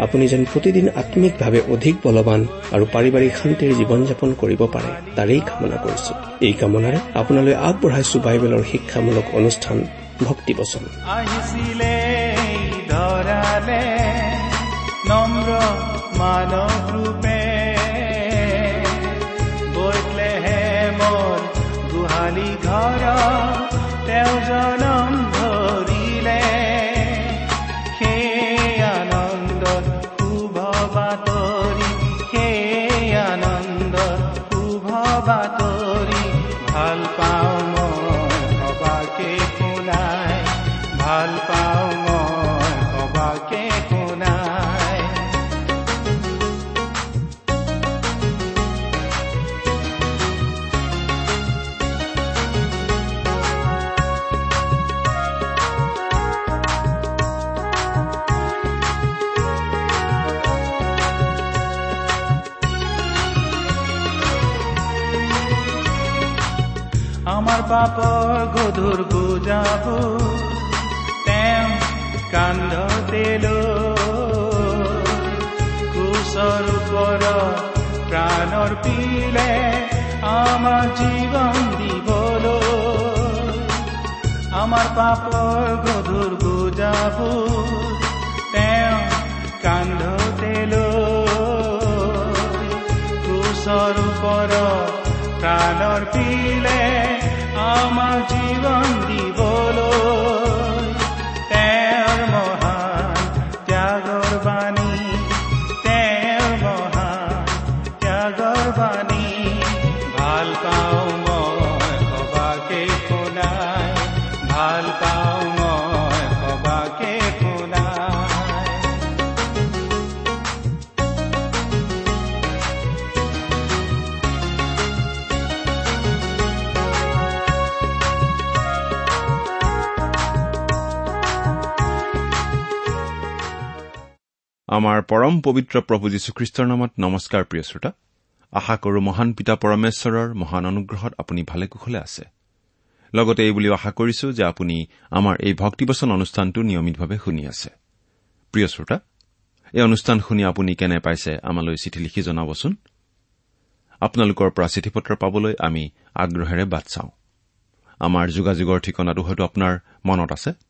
আপুনি যেন প্ৰতিদিন আম্মিকভাৱে অধিক বলৱান আৰু পাৰিবাৰিক শান্তিৰ জীৱন যাপন কৰিব পাৰে তাৰেই কামনা কৰিছো। এই কামনাৰে আপোনালৈ আগবঢ়াইছো বাইবেলৰ শিক্ষামূলক অনুষ্ঠান মোৰ গোহালি ঘৰ পাপৰ গধুৰ বুজাব তেওঁ কান্ধতে কুশৰ ওপৰ প্ৰাণৰ পিলে আমাৰ জীৱন দিবলৈ আমাৰ পাপৰ গধুৰ বুজাব তেওঁ কান্ধতে কুশৰ ওপৰ প্ৰাণৰ পিলে আমাৰ জীৱন দিবলৈ আমাৰ পৰম পবিত্ৰ প্ৰভু যীশুখ্ৰীষ্টৰ নামত নমস্কাৰ প্ৰিয় শ্ৰোতা। আশা কৰো মহান পিতা পৰমেশ্বৰৰ মহান অনুগ্ৰহত আপুনি ভালে কুশলে আছে। লগতে এই বুলিও আশা কৰিছো যে আপুনি আমাৰ এই ভক্তিবচন অনুষ্ঠানটো নিয়মিতভাৱে শুনি আছে। প্ৰিয় শ্ৰোতা এই অনুষ্ঠান শুনি আপুনি কেনে পাইছে আমালৈ চিঠি লিখি জনাবচোন। আপোনালোকৰ পৰা চিঠি পত্ৰ পাবলৈ আমি আগ্ৰহেৰে বাট চাওঁ। আমাৰ যোগাযোগৰ ঠিকনাটো হয়তো আপোনাৰ মনত আছে।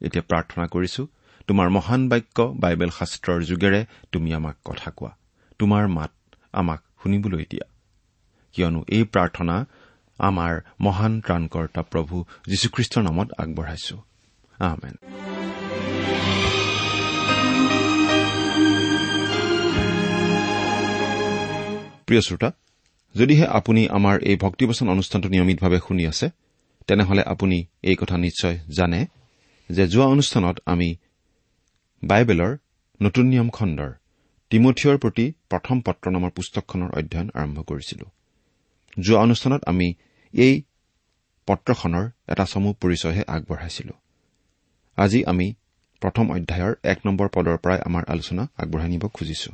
এতিয়া প্ৰাৰ্থনা কৰিছো তোমাৰ মহান বাক্য বাইবেল শাস্ত্ৰৰ যোগেৰে তুমি আমাক কথা কোৱা। তোমাৰ মাত আমাক শুনিবলৈ দিয়া। কিয়নো এই প্ৰাৰ্থনা আমাৰ মহান ত্ৰাণকৰ্তা প্ৰভু যীশুখ্ৰীষ্টৰ নামত আগবঢ়াইছো। প্ৰিয় শ্ৰোতা যদিহে আপুনি আমাৰ এই ভক্তিবচন অনুষ্ঠানটো নিয়মিতভাৱে শুনি আছে তেনেহলে আপুনি এই কথা নিশ্চয় জানে। যে যোৱা অনুষ্ঠানত আমি বাইবেলৰ নতুন নিয়ম খণ্ডৰ তিমঠিয়ৰ প্ৰতি প্ৰথম পত্ৰ নামৰ পুস্তকখনৰ অধ্যয়ন আৰম্ভ কৰিছিলো। যোৱা অনুষ্ঠানত আমি এই পত্ৰখনৰ এটা চমু পৰিচয়হে আগবঢ়াইছিলো। আজি আমি প্ৰথম অধ্যায়ৰ এক নম্বৰ পদৰ পৰাই আমাৰ আলোচনা আগবঢ়াই নিব খুজিছো।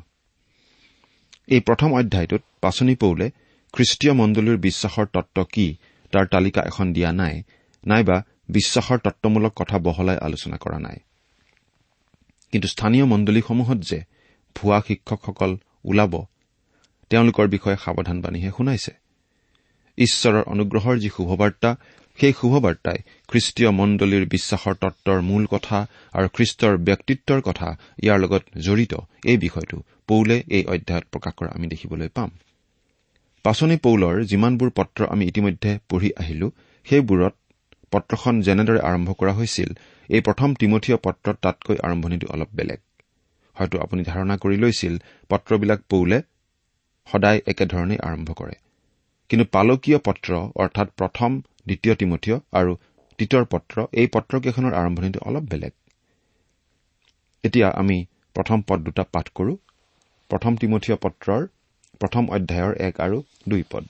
এই প্ৰথম অধ্যায়টোত পাচনি পৌলে খ্ৰীষ্টীয় মণ্ডলীৰ বিশ্বাসৰ তত্ব কি তাৰ তালিকা এখন দিয়া নাই নাইবা বিশ্বাসৰ তত্বমূলক কথা বহলাই আলোচনা কৰা নাই। কিন্তু স্থানীয় মণ্ডলীসমূহত যে ভুৱা শিক্ষকসকল ওলাব তেওঁলোকৰ বিষয়ে সাৱধানবাণীহে শুনাইছে। ঈশ্বৰৰ অনুগ্ৰহৰ যি শুভবাৰ্তা সেই শুভবাৰ্তাই খ্ৰীষ্টীয় মণ্ডলীৰ বিশ্বাসৰ তত্বৰ মূল কথা আৰু খ্ৰীষ্টৰ ব্যক্তিত্বৰ কথা ইয়াৰ লগত জড়িত এই বিষয়টো পৌলে এই অধ্যায়ত প্ৰকাশ কৰা আমি দেখিবলৈ পাম। পাচনি পৌলৰ যিমানবোৰ পত্ৰ আমি ইতিমধ্যে পঢ়ি আহিলো সেইবোৰত পত্ৰখন যেনেদৰে আৰম্ভ কৰা হৈছিল এই প্ৰথম তিমঠীয় পত্ৰত তাতকৈ আৰম্ভণিটো অলপ বেলেগ। হয়তো আপুনি ধাৰণা কৰি লৈছিল পত্ৰবিলাক পৌলে সদায় একেধৰণেই আৰম্ভ কৰে। কিন্তু পালকীয় পত্ৰ অৰ্থাৎ প্ৰথম দ্বিতীয় তিমঠীয় আৰু তৃতীয় পত্ৰ এই পত্ৰকেইখনৰ আৰম্ভণিটো অলপ বেলেগ। এতিয়া আমি প্ৰথম পদ দুটা পাঠ কৰো। প্ৰথম তিমঠীয় পত্ৰৰ প্ৰথম অধ্যায়ৰ এক আৰু দুই পদ।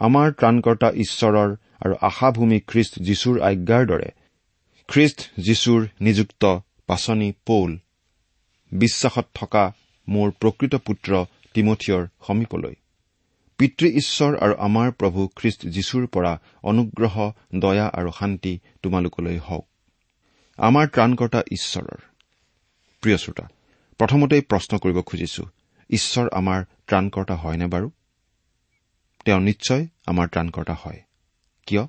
আমাৰ ত্ৰাণকৰ্তা ঈশ্বৰৰ আৰু আশাভূমি খ্ৰীষ্ট যীশুৰ আজ্ঞাৰ দৰে। খ্ৰীষ্ট যীশুৰ নিযুক্ত পাচনি পৌল বিশ্বাসত থকা মোৰ প্ৰকৃত পুত্ৰ তিমঠিয়ৰ সমীপলৈ। পিতৃ ঈশ্বৰ আৰু আমাৰ প্ৰভু খ্ৰীষ্ট যীশুৰ পৰা অনুগ্ৰহ দয়া আৰু শান্তি তোমালোকলৈ হওক। আমাৰ ত্ৰাণকৰ্তা ঈশ্বৰৰ। প্ৰিয় শ্ৰোতা প্ৰথমতেই প্ৰশ্ন কৰিব খুজিছো ঈশ্বৰ আমাৰ ত্ৰাণকৰ্তা হয়নে বাৰু? তেওঁ নিশ্চয় আমাৰ ত্ৰাণকৰ্তা হয়। কিয়?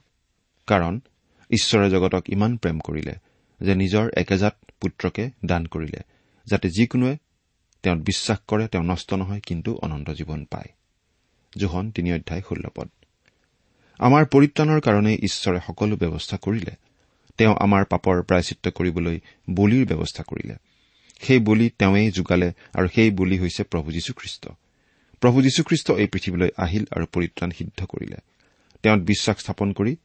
কাৰণ ঈশ্বৰে জগতক ইমান প্ৰেম কৰিলে যে নিজৰ একেজাত পুত্ৰকে দান কৰিলে যাতে যিকোনোৱে তেওঁত বিশ্বাস কৰে তেওঁ নষ্ট নহয় কিন্তু অনন্ত জীৱন পায়। জোহন তিনি অধ্যায় ষোল্ল পদ। আমাৰ পৰিত্ৰাণৰ কাৰণে ঈশ্বৰে সকলো ব্যৱস্থা কৰিলে। তেওঁ আমাৰ পাপৰ প্ৰায়চিত্ৰ কৰিবলৈ বলিৰ ব্যৱস্থা কৰিলে। সেই বলি তেওঁৱেই যোগালে আৰু সেই বলি হৈছে প্ৰভু যীশুখ্ৰীষ্ট। প্ৰভু যীশুখ্ৰীষ্ট এই পৃথিৱীলৈ আহিল আৰু পৰিত্ৰাণ সিদ্ধ কৰিলে। তেওঁত বিশ্বাস স্থাপন কৰি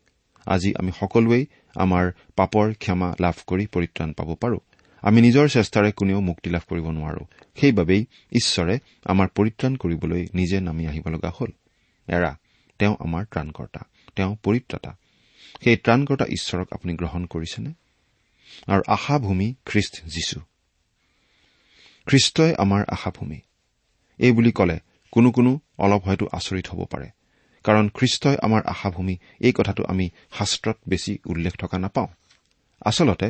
আজি আমি সকলোৱেই আমাৰ পাপৰ ক্ষমা লাভ কৰি পৰিত্ৰাণ পাব পাৰো। আমি নিজৰ চেষ্টাৰে কোনেও মুক্তি লাভ কৰিব নোৱাৰো। সেইবাবেই ঈশ্বৰে আমাৰ পৰিত্ৰাণ কৰিবলৈ নিজে নামি আহিব লগা হ'ল। এৰা তেওঁ আমাৰ ত্ৰাণকৰ্তা তেওঁ পৰিত্ৰাতা। সেই ত্ৰাণকৰ্তা ঈশ্বৰক আপুনি গ্ৰহণ কৰিছেনে? আৰু আশাভূমি খ্ৰীষ্ট যীশু খ্ৰীষ্টই আমাৰ আশাভূমি। এই বুলি ক'লে কোনো কোনো অলপ হয়তো আচৰিত হ'ব পাৰে। কাৰণ খ্ৰীষ্টই আমাৰ আশাভূমি এই কথাটো আমি শাস্ত্ৰত বেছি উল্লেখ থকা নাপাওঁ। আচলতে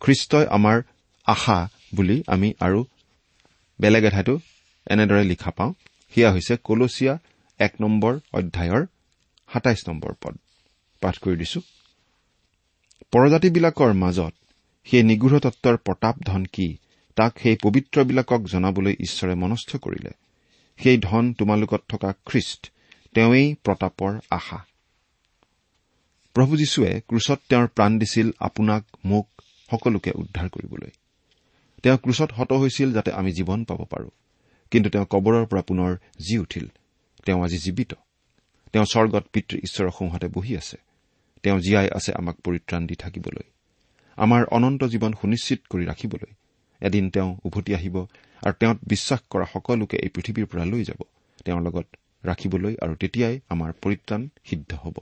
খ্ৰীষ্টই আমাৰ আশা বুলি আমি আৰু বেলেগ এঠাইতো এনেদৰে লিখা পাওঁ। সেয়া হৈছে কলচীয়া এক নম্বৰ অধ্যায়ৰ সাতাইছ নম্বৰ পদ। পাঠ কৰি দিছো। পৰজাতিবিলাকৰ মাজত সেই নিগৃঢ় তত্বৰ প্ৰতাপ ধন কি? তাক সেই পবিত্ৰবিলাকক জনাবলৈ ঈশ্বৰে মনস্থ কৰিলে। সেই ধন তোমালোকত থকা খ্ৰীষ্ট তেওঁৱেই প্ৰতাপৰ আশা। প্ৰভু যীশুৱে ক্ৰুচত তেওঁৰ প্ৰাণ দিছিল আপোনাক মোক সকলোকে উদ্ধাৰ কৰিবলৈ। তেওঁ ক্ৰুচত হত হৈছিল যাতে আমি জীৱন পাব পাৰো। কিন্তু তেওঁ কবৰৰ পৰা পুনৰ জি উঠিল। তেওঁ আজি জীৱিত। তেওঁ স্বৰ্গত পিতৃ ঈশ্বৰৰ সোঁহাতে বহি আছে। তেওঁ জীয়াই আছে আমাক পৰিত্ৰাণ দি থাকিবলৈ। আমাৰ অনন্ত জীৱন সুনিশ্চিত কৰি ৰাখিবলৈ। এদিন তেওঁ উভতি আহিব আৰু তেওঁত বিশ্বাস কৰা সকলোকে এই পৃথিৱীৰ পৰা লৈ যাব। তেওঁৰ লগত ৰাখিবলৈ আৰু তেতিয়াই আমাৰ পৰিত্ৰাণ সিদ্ধ হ'ব।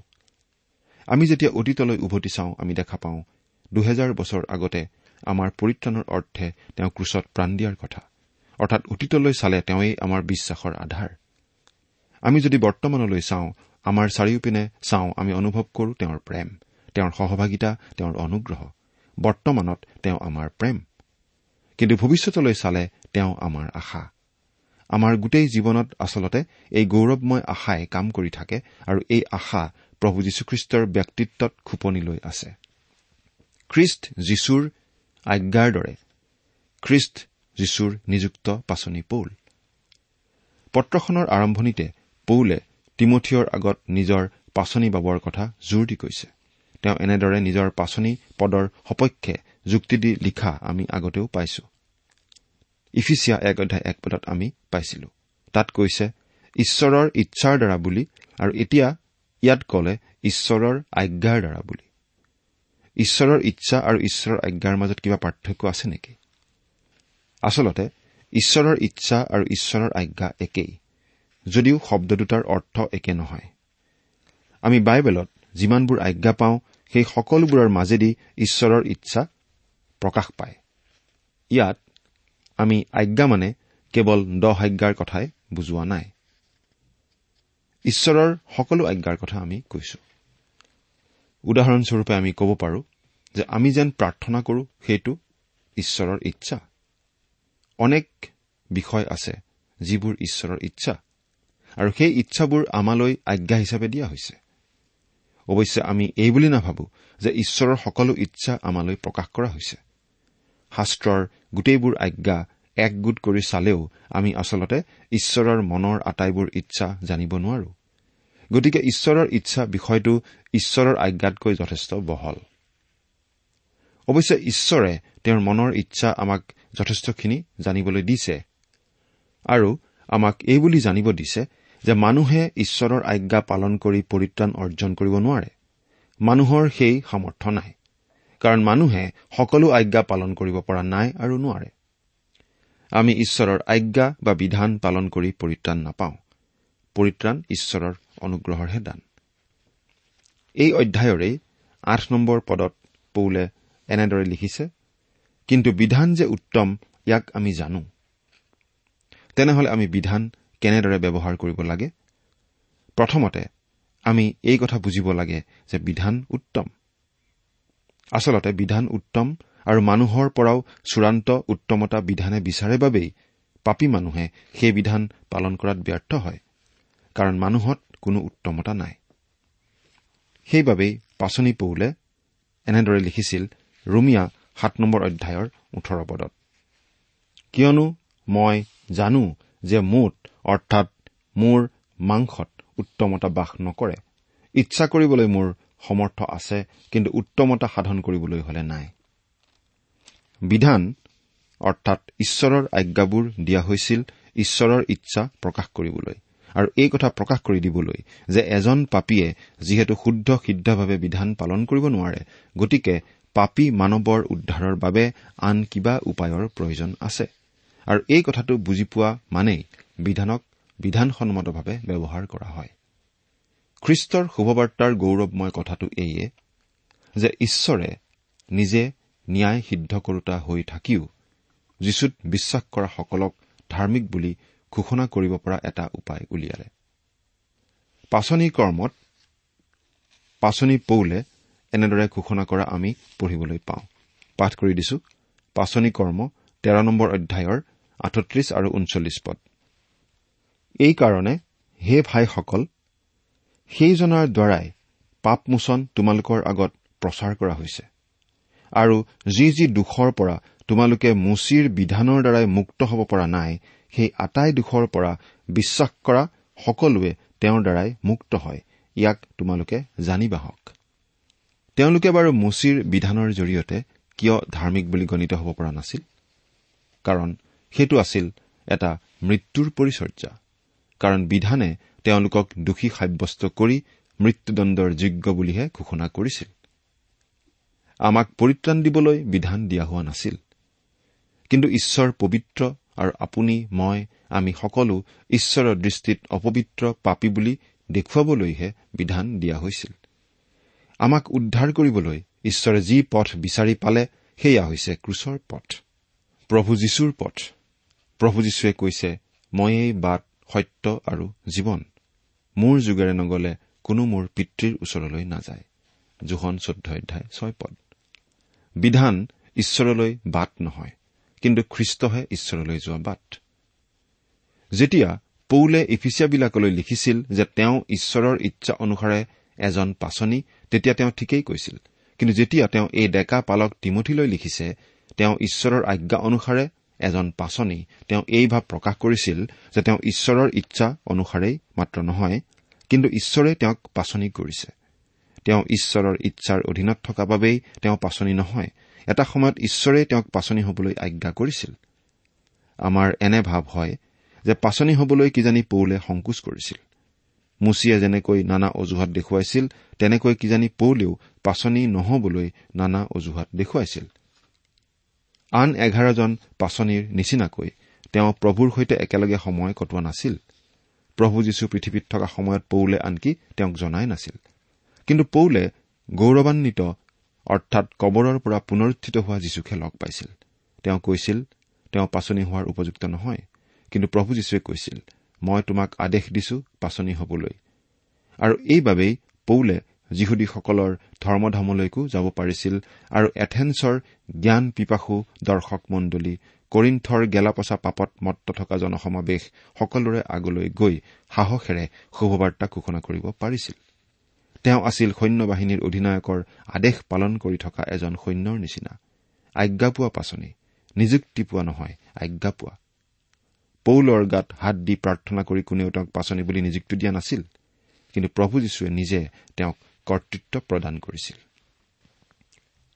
আমি যেতিয়া অতীতলৈ উভতি চাওঁ আমি দেখা পাওঁ দুহেজাৰ বছৰ আগতে আমাৰ পৰিত্ৰাণৰ অৰ্থে তেওঁ ক্ৰুচত প্ৰাণ দিয়াৰ কথা। অৰ্থাৎ অতীতলৈ চালে তেওঁই আমাৰ বিশ্বাসৰ আধাৰ। আমি যদি বৰ্তমানলৈ চাওঁ আমাৰ চাৰিওপিনে চাওঁ আমি অনুভৱ কৰো তেওঁৰ প্ৰেম তেওঁৰ সহভাগিতা তেওঁৰ অনুগ্ৰহ। বৰ্তমানত তেওঁ আমাৰ প্ৰেম। কিন্তু ভৱিষ্যতলৈ চালে তেওঁ আমাৰ আশা। আমাৰ গোটেই জীৱনত আচলতে এই গৌৰৱময় আশাই কাম কৰি থাকে আৰু এই আশা প্ৰভু যীশুখ্ৰীষ্টৰ ব্যক্তিত্বত খোপনি লৈ আছে। খ্ৰীষ্ট যীশুৰ আজ্ঞাৰ দৰে খ্ৰীষ্ট যীশুৰ নিযুক্ত পাচনি পৌল। পত্ৰখনৰ আৰম্ভণিতে পৌলে তিমঠিয়ৰ আগত নিজৰ পাচনি বাবৰ কথা জোৰ দি কৈছে। তেওঁ এনেদৰে নিজৰ পাচনি পদৰ সপক্ষে যুক্তি দি লিখা আমি আগতেও পাইছো। ইফিচিয়া এক অধ্যায় এক পদত আমি পাইছিলো। তাত কৈছে ঈশ্বৰৰ ইচ্ছাৰ দ্বাৰা বুলি আৰু এতিয়া ইয়াত কলে ঈশ্বৰৰ আজ্ঞাৰ দ্বাৰা বুলি। ঈশ্বৰৰ ইচ্ছা আৰু ঈশ্বৰৰ আজ্ঞাৰ মাজত কিবা পাৰ্থক্য আছে নেকি? আচলতে ঈশ্বৰৰ ইচ্ছা আৰু ঈশ্বৰৰ আজ্ঞা একেই যদিও শব্দ দুটাৰ অৰ্থ একে নহয়। আমি বাইবেলত যিমানবোৰ আজ্ঞা পাওঁ সেই সকলোবোৰৰ মাজেদি ঈশ্বৰৰ ইচ্ছা প্ৰকাশ পায়। ইয়াত আমি আজ্ঞা মানে কেৱল দহ আজ্ঞাৰ কথাই বুজোৱা নাই। ঈশ্বৰৰ সকলো আজ্ঞাৰ কথা আমি কৈছো। উদাহৰণস্বৰূপে আমি ক'ব পাৰো যে আমি যেন প্ৰাৰ্থনা কৰো সেইটো ঈশ্বৰৰ ইচ্ছা। অনেক বিষয় আছে যিবোৰ ঈশ্বৰৰ ইচ্ছা আৰু সেই ইচ্ছাবোৰ আমালৈ আজ্ঞা হিচাপে দিয়া হৈছে। অৱশ্যে আমি এই বুলি নাভাবো যে ঈশ্বৰৰ সকলো ইচ্ছা আমালৈ প্ৰকাশ কৰা হৈছে। শাস্ত্ৰৰ গোটেইবোৰ আজ্ঞা একগোট কৰি চালেও আমি আচলতে ঈশ্বৰৰ মনৰ আটাইবোৰ ইচ্ছা জানিব নোৱাৰো। গতিকে ঈশ্বৰৰ ইচ্ছা বিষয়টো ঈশ্বৰৰ আজ্ঞাতকৈ যথেষ্ট বহল। অৱশ্যে ঈশ্বৰে তেওঁৰ মনৰ ইচ্ছা আমাক যথেষ্টখিনি জানিবলৈ দিছে আৰু আমাক এই বুলি জানিব দিছে যে মানুহে ঈশ্বৰৰ আজ্ঞা পালন কৰি পৰিত্ৰাণ অৰ্জন কৰিব নোৱাৰে। মানুহৰ সেই সামৰ্থ নাই। কাৰণ মানুহে সকলো আজ্ঞা পালন কৰিব পৰা নাই আৰু নোৱাৰে। আমি ঈশ্বৰৰ আজ্ঞা বা বিধান পালন কৰি পৰিত্ৰাণ নাপাওঁ। পৰিত্ৰাণ ঈশ্বৰৰ অনুগ্ৰহৰহে দান। এই অধ্যায়ৰেই আঠ নম্বৰ পদত পৌলে এনেদৰে লিখিছে কিন্তু বিধান যে উত্তম ইয়াক আমি জানো। তেনেহলে আমি বিধান কেনেদৰে ব্যৱহাৰ কৰিব লাগে? প্ৰথমতে আমি এই কথা বুজিব লাগে যে বিধান উত্তম। আচলতে বিধান উত্তম আৰু মানুহৰ পৰাও চূড়ান্ত উত্তমতা বিধানে বিচাৰে বাবেই পাপী মানুহে সেই বিধান পালন কৰাত ব্যৰ্থ হয় কাৰণ মানুহত কোনো উত্তমতা নাই। সেইবাবেই পাচনি পৌলে এনেদৰে লিখিছিল ৰুমিয়া সাত নম্বৰ অধ্যায়ৰ ওঠৰ পদত। কিয়নো মই জানো যে মোত অৰ্থাৎ মোৰ মাংসত উত্তমতা বাস নকৰে। ইচ্ছা কৰিবলৈ মোৰ সমৰ্থ আছে কিন্তু উত্তমতা সাধন কৰিবলৈ হলে নাই। বিধান অৰ্থাৎ ঈশ্বৰৰ আজ্ঞাবোৰ দিয়া হৈছিল ঈশ্বৰৰ ইচ্ছা প্ৰকাশ কৰিবলৈ। আৰু এই কথা প্ৰকাশ কৰি দিবলৈ যে এজন পাপীয়ে যিহেতু শুদ্ধ সিদ্ধভাৱে বিধান পালন কৰিব নোৱাৰে গতিকে পাপী মানৱৰ উদ্ধাৰৰ বাবে আন কিবা উপায়ৰ প্ৰয়োজন আছে। আৰু এই কথাটো বুজি পোৱা মানেই বিধানক বিধানসন্মতভাৱে ব্যৱহাৰ কৰা হয়। খ্ৰীষ্টৰ শুভবাৰ্তাৰ গৌৰৱময় কথাটো এইয়ে যে ঈশ্বৰে নিজে ন্যায় সিদ্ধ কৰোতা হৈ থাকিও যীশুত বিশ্বাস কৰা সকলক ধাৰ্মিক বুলি ঘোষণা কৰিব পৰা এটা উপায় উলিয়ালে। পাচনি কৰ্মত পাচনি পৌলে এনেদৰে ঘোষণা কৰা আমি পঢ়িবলৈ পাওঁ। পাঠ কৰি দিছো। পাচনি কৰ্ম তেৰ নম্বৰ অধ্যায়ৰ আঠত্ৰিশ আৰু ঊনচল্লিছ পদ। এইকাৰণে হে ভাইসকল সেইজনাৰ দ্বাৰাই পাপমোচন তোমালোকৰ আগত প্ৰচাৰ কৰা হৈছে। আৰু যি যি দোষৰ পৰা তোমালোকে মুচিৰ বিধানৰ দ্বাৰাই মুক্ত হ'ব পৰা নাই সেই আটাই দোষৰ পৰা বিশ্বাস কৰা সকলোৱে তেওঁৰ দ্বাৰাই মুক্ত হয় ইয়াক তোমালোকে জানিবা হওক তেওঁলোকে বাৰু মুচিৰ বিধানৰ জৰিয়তে কিয় ধাৰ্মিক বুলি গণিত হ'ব পৰা নাছিল? কাৰণ সেইটো আছিল এটা মৃত্যুৰ পৰিচৰ্যা কাৰণ বিধানে তেওঁলোকক দোষী সাব্যস্ত কৰি মৃত্যুদণ্ডৰ যোগ্য বুলিহে ঘোষণা কৰিছিল। আমাক পৰিত্ৰাণ দিবলৈ বিধান দিয়া হোৱা নাছিল। কিন্তু ঈশ্বৰ পবিত্ৰ আৰু আপুনি মই আমি সকলো ঈশ্বৰৰ দৃষ্টিত অপবিত্ৰ পাপী বুলি দেখুৱাবলৈহে বিধান দিয়া হৈছিল। আমাক উদ্ধাৰ কৰিবলৈ ঈশ্বৰে যি পথ বিচাৰি পালে সেয়া হৈছে ক্ৰুচৰ পথ। প্ৰভু যীশুৰ পথ। প্ৰভু যীশুৱে কৈছে ময়েই বাট সত্য আৰু জীৱন। মোৰ যুগেৰে নগলে কোনো মোৰ পিতৃৰ ওচৰলৈ নাযায়। জোহন চৈধ্য অধ্যায় ছয় পদ। বিধান ঈশ্বৰলৈ বাট নহয় কিন্তু খ্ৰীষ্টহে ঈশ্বৰলৈ যোৱা বাট। যেতিয়া পৌলে ইফিচিয়াবিলাকলৈ লিখিছিল যে তেওঁ ঈশ্বৰৰ ইচ্ছা অনুসাৰে এজন পাচনি তেতিয়া তেওঁ ঠিকেই কৈছিল। কিন্তু যেতিয়া তেওঁ এই ডেকা পালক তিমঠিলৈ লিখিছে তেওঁ ঈশ্বৰৰ আজ্ঞা অনুসাৰে এজন পাচনি তেওঁ এই ভাৱ প্ৰকাশ কৰিছিল যে তেওঁ ঈশ্বৰৰ ইচ্ছা অনুসাৰেই মাত্ৰ নহয় কিন্তু ঈশ্বৰে তেওঁক পাচনি কৰিছে। তেওঁ ঈশ্বৰৰ ইচ্ছাৰ অধীনত থকা বাবেই তেওঁ পাচনি নহয় এটা সময়ত ঈশ্বৰে তেওঁক পাচনি হবলৈ আজ্ঞা কৰিছিল। আমাৰ এনে ভাৱ হয় যে পাচনি হবলৈ কিজানি পৌলে সংকোচ কৰিছিল। মুচিয়ে যেনেকৈ নানা অজুহাত দেখুৱাইছিল তেনেকৈ কিজানি পৌলেও পাচনি নহবলৈ নানা অজুহাত দেখুৱাইছিল। আন এঘাৰজন পাচনিৰ নিচিনাকৈ তেওঁ প্ৰভুৰ সৈতে একেলগে সময় কটোৱা নাছিল। প্ৰভু যীশু পৃথিৱীত থকা সময়ত পৌলে আনকি তেওঁক জনাই নাছিল। কিন্তু পৌলে গৌৰৱান্বিত অৰ্থাৎ কবৰৰ পৰা পুনৰুত্থিত হোৱা যীশুকহে লগ পাইছিল। তেওঁ কৈছিল তেওঁ পাচনি হোৱাৰ উপযুক্ত নহয়। কিন্তু প্ৰভু যীশুৱে কৈছিল মই তোমাক আদেশ দিছো পাচনি হবলৈ। আৰু এইবাবেই পৌলে যিহুদীসকলৰ ধৰ্মধামলৈকো যাব পাৰিছিল আৰু এথেন্সৰ জ্ঞান পিপাসু দৰ্শক মণ্ডলী কৰিণ্ঠৰ গেলাপচা পাপত মত্ত থকা জনসমাৱেশ সকলোৰে আগলৈ গৈ সাহসেৰে শুভবাৰ্তা ঘোষণা কৰিব পাৰিছিল। তেওঁ আছিল সৈন্যবাহিনীৰ অধিনায়কৰ আদেশ পালন কৰি থকা এজন সৈন্যৰ নিচিনা। আজ্ঞা পোৱা পাচনি নিযুক্তি পোৱা নহয় আজ্ঞা পোৱা। পৌলৰ গাত হাত দি প্ৰাৰ্থনা কৰি কোনেও তেওঁক পাচনি বুলি নিযুক্তি দিয়া নাছিল। কিন্তু প্ৰভু যীশুৱে নিজে তেওঁক কৰ্তৃত্ব প্ৰদান কৰিছিল।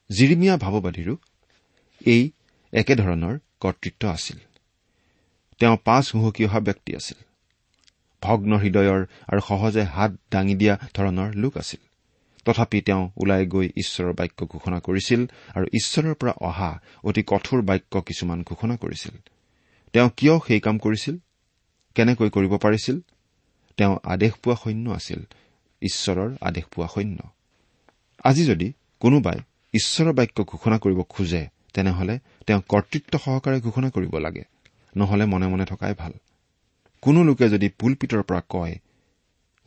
জিৰিমিয়া ভাৱবাদীৰো এই একেধৰণৰ কৰ্তৃত্ব আছিল। তেওঁ পাঁচ হুহকি অহা ব্যক্তি আছিল। ভগ্ন হৃদয়ৰ আৰু সহজে হাত দাঙি দিয়া ধৰণৰ লোক আছিল। তথাপি তেওঁ ওলাই গৈ ঈশ্বৰৰ বাক্য ঘোষণা কৰিছিল আৰু ঈশ্বৰৰ পৰা অহা অতি কঠোৰ বাক্য কিছুমান ঘোষণা কৰিছিল। তেওঁ কিয় সেই কাম কৰিছিল? কেনেকৈ কৰিব পাৰিছিল? তেওঁ আদেশ পোৱা সৈন্য আছিল। ঈশ্বৰৰ আদেশ পোৱা সৈন্য। আজি যদি কোনোবাই ঈশ্বৰৰ বাক্য ঘোষণা কৰিব খোজে তেনেহলে তেওঁ কৰ্তৃত্ব সহকাৰে ঘোষণা কৰিব লাগে। নহলে মনে মনে থকাই ভাল। কোনো লোকে যদি পুলপিতৰ পৰা কয়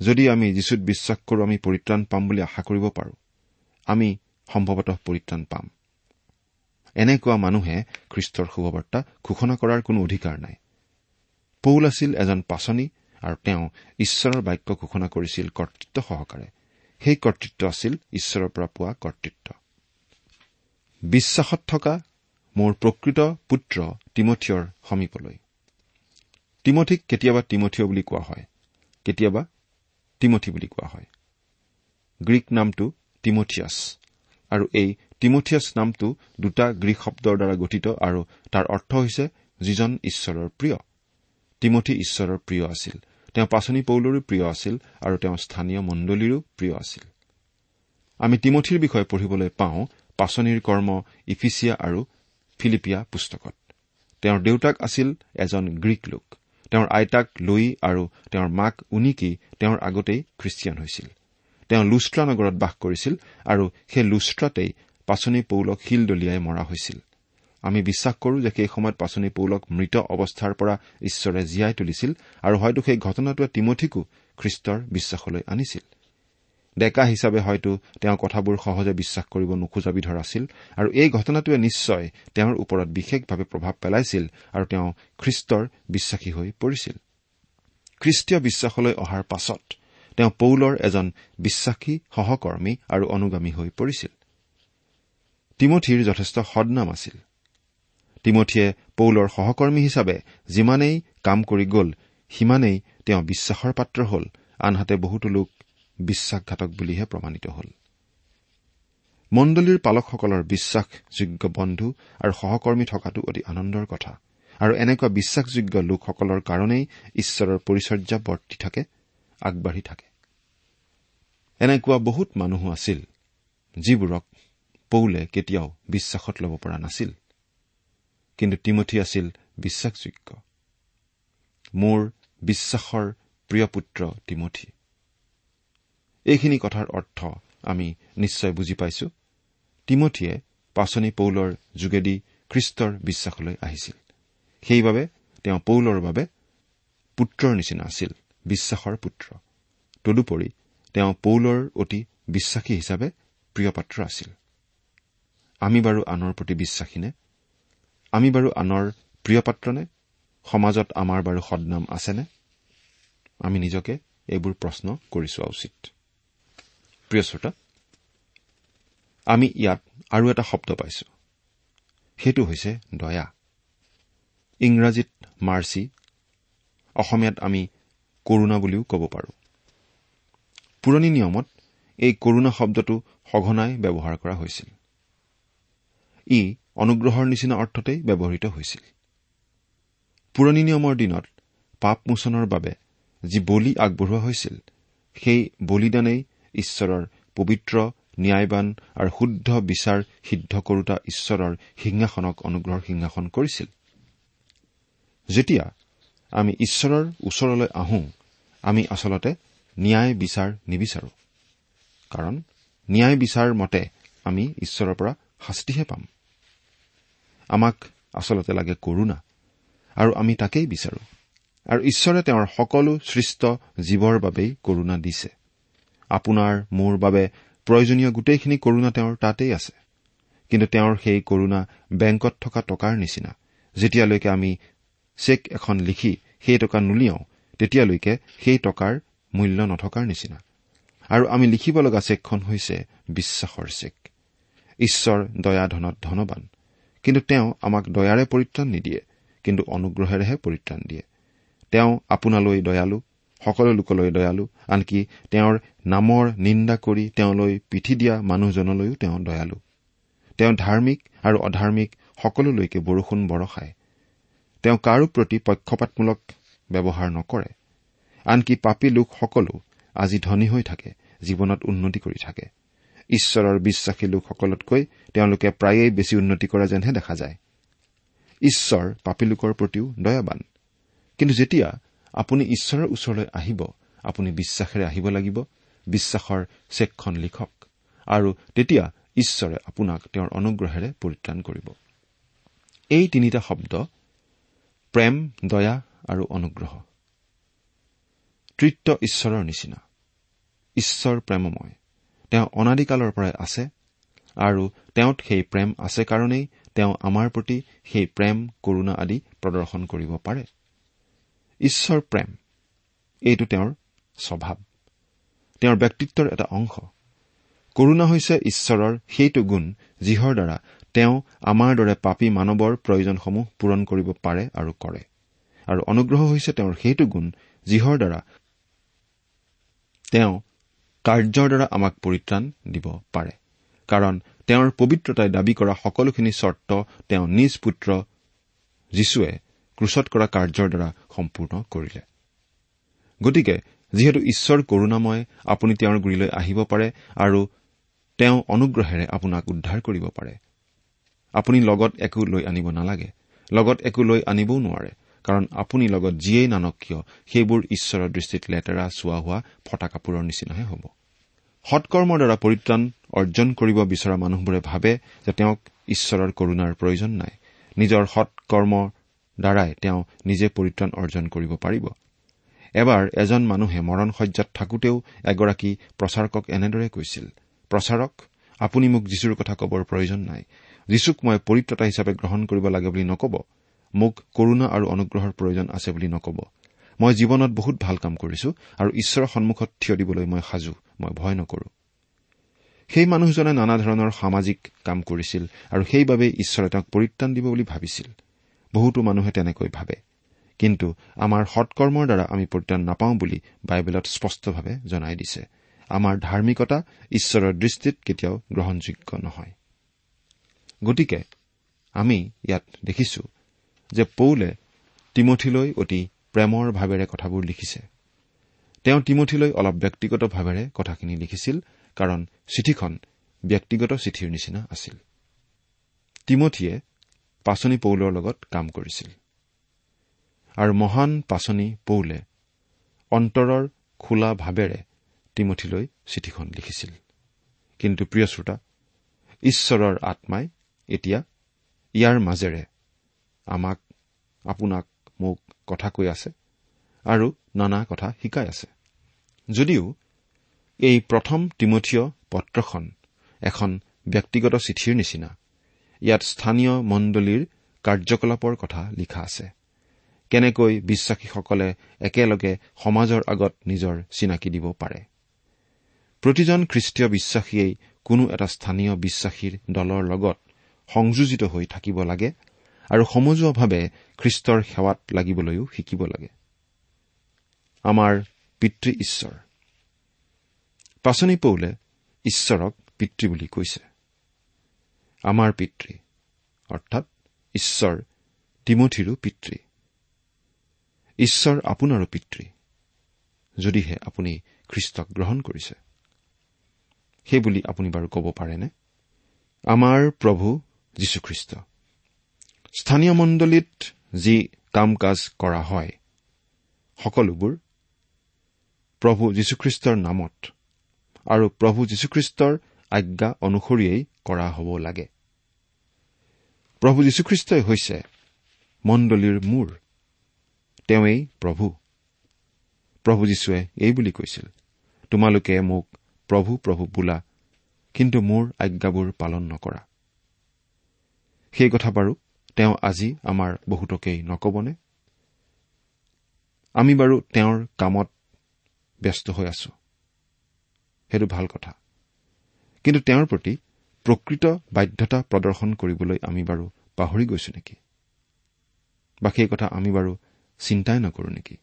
যদি আমি যীশুত বিশ্বাস কৰো আমি পৰিত্ৰাণ পাম বুলি আশা কৰিব পাৰো আমি সম্ভৱতঃ পৰিত্ৰাণ পাম। এনেকুৱা মানুহে খ্ৰীষ্টৰ শুভবাৰ্তা ঘোষণা কৰাৰ কোনো অধিকাৰ নাই। পৌল আছিল এজন পাচনি আৰু তেওঁ ঈশ্বৰৰ বাক্য ঘোষণা কৰিছিল কৰ্তৃত্ব সহকাৰে। সেই কৰ্তৃত্ব আছিল ঈশ্বৰৰ পৰা পোৱা কৰ্তৃত্ব। বিশ্বাসত থকা মোৰ প্ৰকৃত পুত্ৰ তিমঠিয়ৰ সমীপলৈ। তিমঠিক কেতিয়াবা তিমঠিয় বুলি কোৱা হয় কেতিয়াবা তিমঠি বুলি কোৱা হয়। গ্ৰীক নামটো তিমঠিয়াছ আৰু এই তিমঠিয়াছ নামটো দুটা গ্ৰীক শব্দৰ দ্বাৰা গঠিত আৰু তাৰ অৰ্থ হৈছে যিজন ঈশ্বৰৰ প্ৰিয়। তিমঠি ঈশ্বৰৰ প্ৰিয় আছিল। তেওঁ পাচনি পৌলৰো প্ৰিয় আছিল আৰু তেওঁ স্থানীয় মণ্ডলীৰো প্ৰিয় আছিল। আমি তিমঠিৰ বিষয়ে পঢ়িবলৈ পাওঁ পাচনিৰ কৰ্ম ইফিচিয়া আৰু ফিলিপিয়া পুস্তকত। তেওঁৰ দেউতাক আছিল এজন গ্ৰীক লোক। তেওঁৰ আইতাক লুই আৰু তেওঁৰ মাক উনিকি তেওঁৰ আগতেই খ্ৰীষ্টিয়ান হৈছিল। তেওঁ লুষ্ট্ৰা নগৰত বাস কৰিছিল আৰু সেই লুষ্ট্ৰাতেই পাচনি পৌলক শিল দলিয়াই মৰা হৈছিল। আমি বিশ্বাস কৰো যে সেই সময়ত পাচনি পৌলক মৃত অৱস্থাৰ পৰা ঈশ্বৰে জীয়াই তুলিছিল আৰু হয়তো সেই ঘটনাটোৱে তিমঠিকো খ্ৰীষ্টৰ বিশ্বাসলৈ আনিছিল। ডেকা হিচাপে হয়তো তেওঁ কথাবোৰ সহজে বিশ্বাস কৰিব নোখোজা বিধৰ আছিল আৰু এই ঘটনাটোৱে নিশ্চয় তেওঁৰ ওপৰত বিশেষভাৱে প্ৰভাৱ পেলাইছিল আৰু তেওঁ খ্ৰীষ্টৰ বিশ্বাসী হৈ পৰিছিল। খ্ৰীষ্টীয় বিশ্বাসলৈ অহাৰ পাছত তেওঁ পৌলৰ এজন বিশ্বাসী সহকৰ্মী আৰু অনুগামী হৈ পৰিছিল। তিমঠিৰ যথেষ্ট সদনাম আছিল। তিমঠিয়ে পৌলৰ সহকৰ্মী হিচাপে যিমানেই কাম কৰি গ'ল সিমানেই তেওঁ বিশ্বাসৰ পাত্ৰ হ'ল। আনহাতে বহুতো লোক বিশ্বাসঘাতক বুলিহে প্ৰমাণিত হ'ল। মণ্ডলীৰ পালকসকলৰ বিশ্বাসযোগ্য বন্ধু আৰু সহকৰ্মী থকাটো অতি আনন্দৰ কথা। আৰু এনেকুৱা বিশ্বাসযোগ্য লোকসকলৰ কাৰণেই ঈশ্বৰৰ পৰিচৰ্যা বৰ্তি থাকে আগবাঢ়ি থাকে। এনেকুৱা বহুত মানুহো আছিল যিবোৰক পৌলে কেতিয়াও বিশ্বাসত ল'ব পৰা নাছিল। কিন্তু তিমঠি আছিল বিশ্বাসযোগ্য। মোৰ বিশ্বাসৰ প্ৰিয় পুত্ৰ তিমঠি। এইখিনি কথাৰ অৰ্থ আমি নিশ্চয় বুজি পাইছো। তিমঠিয়ে পাচনি পৌলৰ যোগেদি খ্ৰীষ্টৰ বিশ্বাসলৈ আহিছিল। সেইবাবে তেওঁ পৌলৰ বাবে পুত্ৰৰ নিচিনা আছিল বিশ্বাসৰ পুত্ৰ। তদুপৰি তেওঁ পৌলৰ অতি বিশ্বাসী হিচাপে প্ৰিয় পাত্ৰ আছিল। আমি বাৰু আনৰ প্ৰতি বিশ্বাসীনে আমি বাৰু আনৰ প্ৰিয় পাত্ৰনে? সমাজত আমাৰ বাৰু সদনাম আছেনে? আমি নিজকে এইবোৰ প্ৰশ্ন কৰি চোৱা উচিত। আমি ইয়াত আৰু এটা শব্দ পাইছো। সেইটো হৈছে দয়া। ইংৰাজীত মাৰ্চি অসমীয়াত আমি কৰুণা বুলিও ক'ব পাৰোঁ। পুৰণি নিয়মত এই কৰুণা শব্দটো সঘনাই ব্যৱহাৰ কৰা হৈছিল। ই অনুগ্ৰহৰ নিচিনা অৰ্থতেই ব্যৱহৃত হৈছিল। পুৰণি নিয়মৰ দিনত পাপমোচনৰ বাবে যি বলি আগবঢ়োৱা হৈছিল সেই বলিদানেই ঈশ্বৰৰ পবিত্ৰ ন্যায়বান আৰু শুদ্ধ বিচাৰ সিদ্ধ কৰোতা ঈশ্বৰৰ সিংহাসনক অনুগ্ৰহৰ সিংহাসন কৰিছিল। যেতিয়া আমি ঈশ্বৰৰ ওচৰলৈ আহোঁ আমি আচলতে ন্যায় বিচাৰ নিবিচাৰো কাৰণ ন্যায় বিচাৰ মতে আমি ঈশ্বৰৰ পৰা শাস্তিহে পাম। আমাক আচলতে লাগে কৰুণা। আৰু আমি তাকেই বিচাৰো। আৰু ঈশ্বৰে তেওঁৰ সকলো সৃষ্ট জীৱৰ বাবেই কৰুণা দিছে। আপোনাৰ মোৰ বাবে প্ৰয়োজনীয় গোটেইখিনি কৰুণা তেওঁৰ তাতেই আছে। কিন্তু তেওঁৰ সেই কৰুণা বেংকত থকা টকাৰ নিচিনা। যেতিয়ালৈকে আমি চেক এখন লিখি সেই টকা নুলিয়াওঁ তেতিয়ালৈকে সেই টকাৰ মূল্য নথকাৰ নিচিনা। আৰু আমি লিখিব লগা চেকখন হৈছে বিশ্বাসৰ চেক। ঈশ্বৰ দয়া ধনত ধনবান। কিন্তু তেওঁ আমাক দয়াৰে পৰিত্ৰাণ নিদিয়ে কিন্তু অনুগ্ৰহেৰেহে পৰিত্ৰাণ দিয়ে। তেওঁ আপোনালৈ দয়ালু সকলো লোকলৈ দয়ালু আনকি তেওঁৰ নামৰ নিন্দা কৰি তেওঁলৈ পিঠি দিয়া মানুহজনলৈও তেওঁ দয়ালু। তেওঁ ধাৰ্মিক আৰু অধাৰ্মিক সকলোলৈকে বৰষুণ বৰষায়। তেওঁ কাৰো প্ৰতি পক্ষপাতমূলক ব্যৱহাৰ নকৰে। আনকি পাপী লোকসকলো আজি ধনী হৈ থাকে জীৱনত উন্নতি কৰি থাকে। ঈশ্বৰৰ বিশ্বাসী লোকসকলতকৈ তেওঁলোকে প্ৰায়েই বেছি উন্নতি কৰা যেনহে দেখা যায়। ঈশ্বৰ পাপী লোকৰ প্ৰতিও দয়াবান। কিন্তু যেতিয়া আপুনি ঈশ্বৰৰ ওচৰলৈ আহিব আপুনি বিশ্বাসেৰে আহিব লাগিব বিশ্বাসৰ চেকখন লিখক আৰু তেতিয়া ঈশ্বৰে আপোনাক তেওঁৰ অনুগ্ৰহেৰে পৰিত্ৰাণ কৰিব। এই তিনিটা শব্দ প্ৰেম দয়া আৰু অনুগ্ৰহ। তৃত্ব ঈশ্বৰৰ নিচিনা। ঈশ্বৰ প্ৰেমময়। তেওঁ অনাদিকালৰ পৰাই আছে আৰু তেওঁত সেই প্ৰেম আছে কাৰণেই তেওঁ আমাৰ প্ৰতি সেই প্ৰেম কৰুণা আদি প্ৰদৰ্শন কৰিব পাৰে। ঈশ্বৰ প্ৰেম এইটো তেওঁৰ স্বভাৱ। তেওঁৰ ব্যক্তিত্বৰ এটা অংশ। কৰুণা হৈছে ঈশ্বৰৰ সেইটো গুণ যিহৰ দ্বাৰা তেওঁ আমাৰ দৰে পাপী মানৱৰ প্ৰয়োজনসমূহ পূৰণ কৰিব পাৰে আৰু কৰে। আৰু অনুগ্ৰহ হৈছে তেওঁৰ সেইটো গুণ যিহৰ দ্বাৰা তেওঁ কাৰ্যৰ দ্বাৰা আমাক পৰিত্ৰাণ দিব পাৰে। কাৰণ তেওঁৰ পবিত্ৰতাই দাবী কৰা সকলোখিনি চৰ্ত তেওঁ নিজ পুত্ৰ যীশুৱে ক্ৰুচত কৰা কাৰ্যৰ দ্বাৰা সম্পূৰ্ণ কৰিলে। গতিকে যিহেতু ঈশ্বৰ কৰুণাময় আপুনি তেওঁৰ গুৰিলৈ আহিব পাৰে আৰু তেওঁ অনুগ্ৰহেৰে আপোনাক উদ্ধাৰ কৰিব পাৰে। আপুনি লগত একো লৈ আনিব নালাগে। লগত একো লৈ আনিবও নোৱাৰে। কাৰণ আপুনি লগত যিয়েই নানক কিয় সেইবোৰ ঈশ্বৰৰ দৃষ্টিত লেতেৰা চোৱা হোৱা ফটা কাপোৰৰ নিচিনাহে হ'ব। সৎকৰ্মৰ দ্বাৰা পৰিত্ৰাণ অৰ্জন কৰিব বিচৰা মানুহবোৰে ভাবে যে তেওঁক ঈশ্বৰৰ কৰুণাৰ প্ৰয়োজন নাই। নিজৰ সৎকৰ্মৰ দ্বাৰাই তেওঁ নিজে পৰিত্ৰাণ অৰ্জন কৰিব পাৰিব। এবাৰ এজন মানুহে মৰণ সজ্জাত থাকোতেও এগৰাকী প্ৰচাৰকক এনেদৰে কৈছিল প্ৰচাৰক আপুনি মোক যীশুৰ কথা কবৰ প্ৰয়োজন নাই। যীশুক মই পৰিত্ৰতা হিচাপে গ্ৰহণ কৰিব লাগে বুলি নকব। মোক কৰুণা আৰু অনুগ্ৰহৰ প্ৰয়োজন আছে বুলি নকব। মই জীৱনত বহুত ভাল কাম কৰিছো আৰু ঈশ্বৰৰ সন্মুখত থিয় দিবলৈ মই সাজু মই ভয় নকৰো। সেই মানুহজনে নানা ধৰণৰ সামাজিক কাম কৰিছিল আৰু সেইবাবে ঈশ্বৰে তেওঁক পৰিত্ৰাণ দিব বুলি ভাবিছিল। বহুতো মানুহে তেনেকৈ ভাবে। কিন্তু আমাৰ সৎকৰ্মৰ দ্বাৰা আমি পৰিত্ৰাণ নাপাওঁ বুলি বাইবেলত স্পষ্টভাৱে জনাই দিছে। আমাৰ ধাৰ্মিকতা ঈশ্বৰৰ দৃষ্টিত কেতিয়াও গ্ৰহণযোগ্য নহয়। গতিকে আমি ইয়াত দেখিছো যে পৌলে তিমঠিলৈ অতি প্ৰেমৰ ভাৱেৰে কথাবোৰ লিখিছে। তেওঁ তিমঠিলৈ অলপ ব্যক্তিগত ভাৱেৰে কথাখিনি লিখিছিল কাৰণ চিঠিখন ব্যক্তিগত চিঠিৰ নিচিনা আছিল। তিমঠিয়ে পাচনি পৌলৰ লগত কাম কৰিছিল। আৰু মহান পাচনি পৌলে অন্তৰৰ খোলা ভাৱেৰে তিমঠিলৈ চিঠিখন লিখিছিল। কিন্তু প্ৰিয় শ্ৰোতা ঈশ্বৰৰ আত্মাই এতিয়া ইয়াৰ মাজেৰে আমাক আপোনাক মোক কথা কৈ আছে আৰু নানা কথা শিকাই আছে। যদিও এই প্ৰথম তিমঠীয় পত্ৰখন এখন ব্যক্তিগত চিঠিৰ নিচিনা ইয়াত স্থানীয় মণ্ডলীৰ কাৰ্যকলাপৰ কথা লিখা আছে। কেনেকৈ বিশ্বাসীসকলে একেলগে সমাজৰ আগত নিজৰ চিনাকি দিব পাৰে? প্ৰতিজন খ্ৰীষ্টীয় বিশ্বাসীয়েই কোনো এটা স্থানীয় বিশ্বাসীৰ দলৰ লগত সংযোজিত হৈ থাকিব লাগে আৰু সমজুৱাভাৱে খ্ৰীষ্টৰ সেৱাত লাগিবলৈও শিকিব লাগে। আমাৰ পিতৃ পাচনি পৌলে ঈশ্বৰক পিতৃ বুলি কৈছে। আমাৰ পিতৃ অৰ্থাৎ ঈশ্বৰ তিমঠিৰো পিতৃ। ঈশ্বৰ আপোনাৰো পিতৃ যদিহে আপুনি খ্ৰীষ্টক গ্ৰহণ কৰিছে। সেইবুলি আপুনি বাৰু ক'ব পাৰেনে? আমাৰ প্ৰভু যীশুখ্ৰীষ্ট। স্থানীয় মণ্ডলীত যি কাম কাজ কৰা হয় সকলোবোৰ প্ৰভু যীশুখ্ৰীষ্টৰ নামত আৰু প্ৰভু যীশুখ্ৰীষ্টৰ আজ্ঞা অনুসৰিয়েই কৰা হ'ব লাগে। প্ৰভু যীশুখ্ৰীষ্টই হৈছে মণ্ডলীৰ মূৰ। তেওঁৱেই প্ৰভু। প্ৰভু যীশুৱে এই বুলি কৈছিল তোমালোকে মোক প্ৰভু প্ৰভু বোলা কিন্তু মোৰ আজ্ঞাবোৰ পালন নকৰা। সেই কথা বাৰু তেওঁ আজি আমাৰ বহুতকেই নকবনে? আমি বাৰু তেওঁৰ কামত ব্যস্ত হৈ আছো। সেইটো ভাল কথা। কিন্তু তেওঁৰ প্ৰতি প্ৰকৃত বাধ্যতা প্ৰদৰ্শন কৰিবলৈ আমি বাৰু পাহৰি গৈছো নেকি? বা সেই কথা আমি বাৰু চিন্তাই নকৰো নেকি?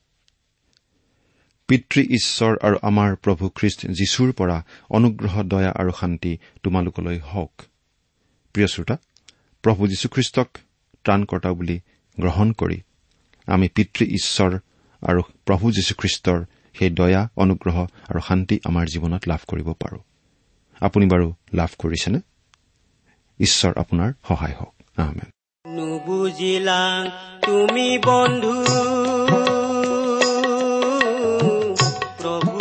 পিতৃ ঈশ্বৰ আৰু আমাৰ প্ৰভু খ্ৰীষ্ট যীশুৰ পৰা অনুগ্ৰহ দয়া আৰু শান্তি তোমালোকলৈ হওক। প্ৰিয় শ্ৰোতা প্ৰভু যীশুখ্ৰীষ্টক ত্ৰাণকৰ্তা বুলি গ্ৰহণ কৰি আমি পিতৃ ঈশ্বৰ আৰু প্ৰভু যীশুখ্ৰীষ্টৰ সেই দয়া অনুগ্ৰহ আৰু শান্তি আমাৰ জীৱনত লাভ কৰিব পাৰো। আপুনি বাৰু লাভ কৰিছেনে? ঈশ্বৰ আপোনাৰ সহায় হওক। নুবুজিলা তুমি বন্ধু।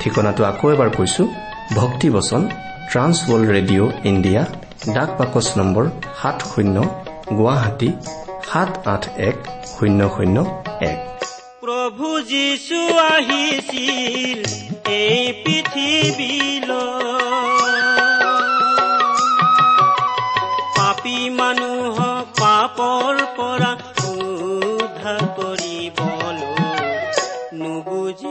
ঠিকনাটো আকৌ এবাৰ কৈছো ভক্তিবচন ট্ৰান্সৱৰ্ল্ড ৰেডিঅ' ইণ্ডিয়া ডাক বাকচ নম্বৰ সাত শূন্য গুৱাহাটী সাত আঠ এক শূন্য শূন্য এক। প্ৰভু যীশু আহিছিল এই পৃথিৱীলৈ।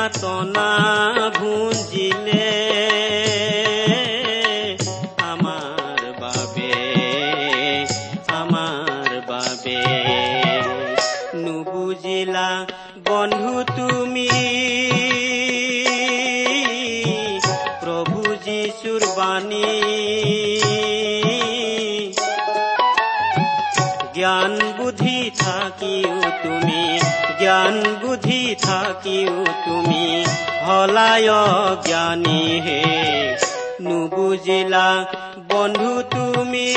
যাতনা হলায় জ্ঞানী হে। নুবুজিলা বন্ধু তুমি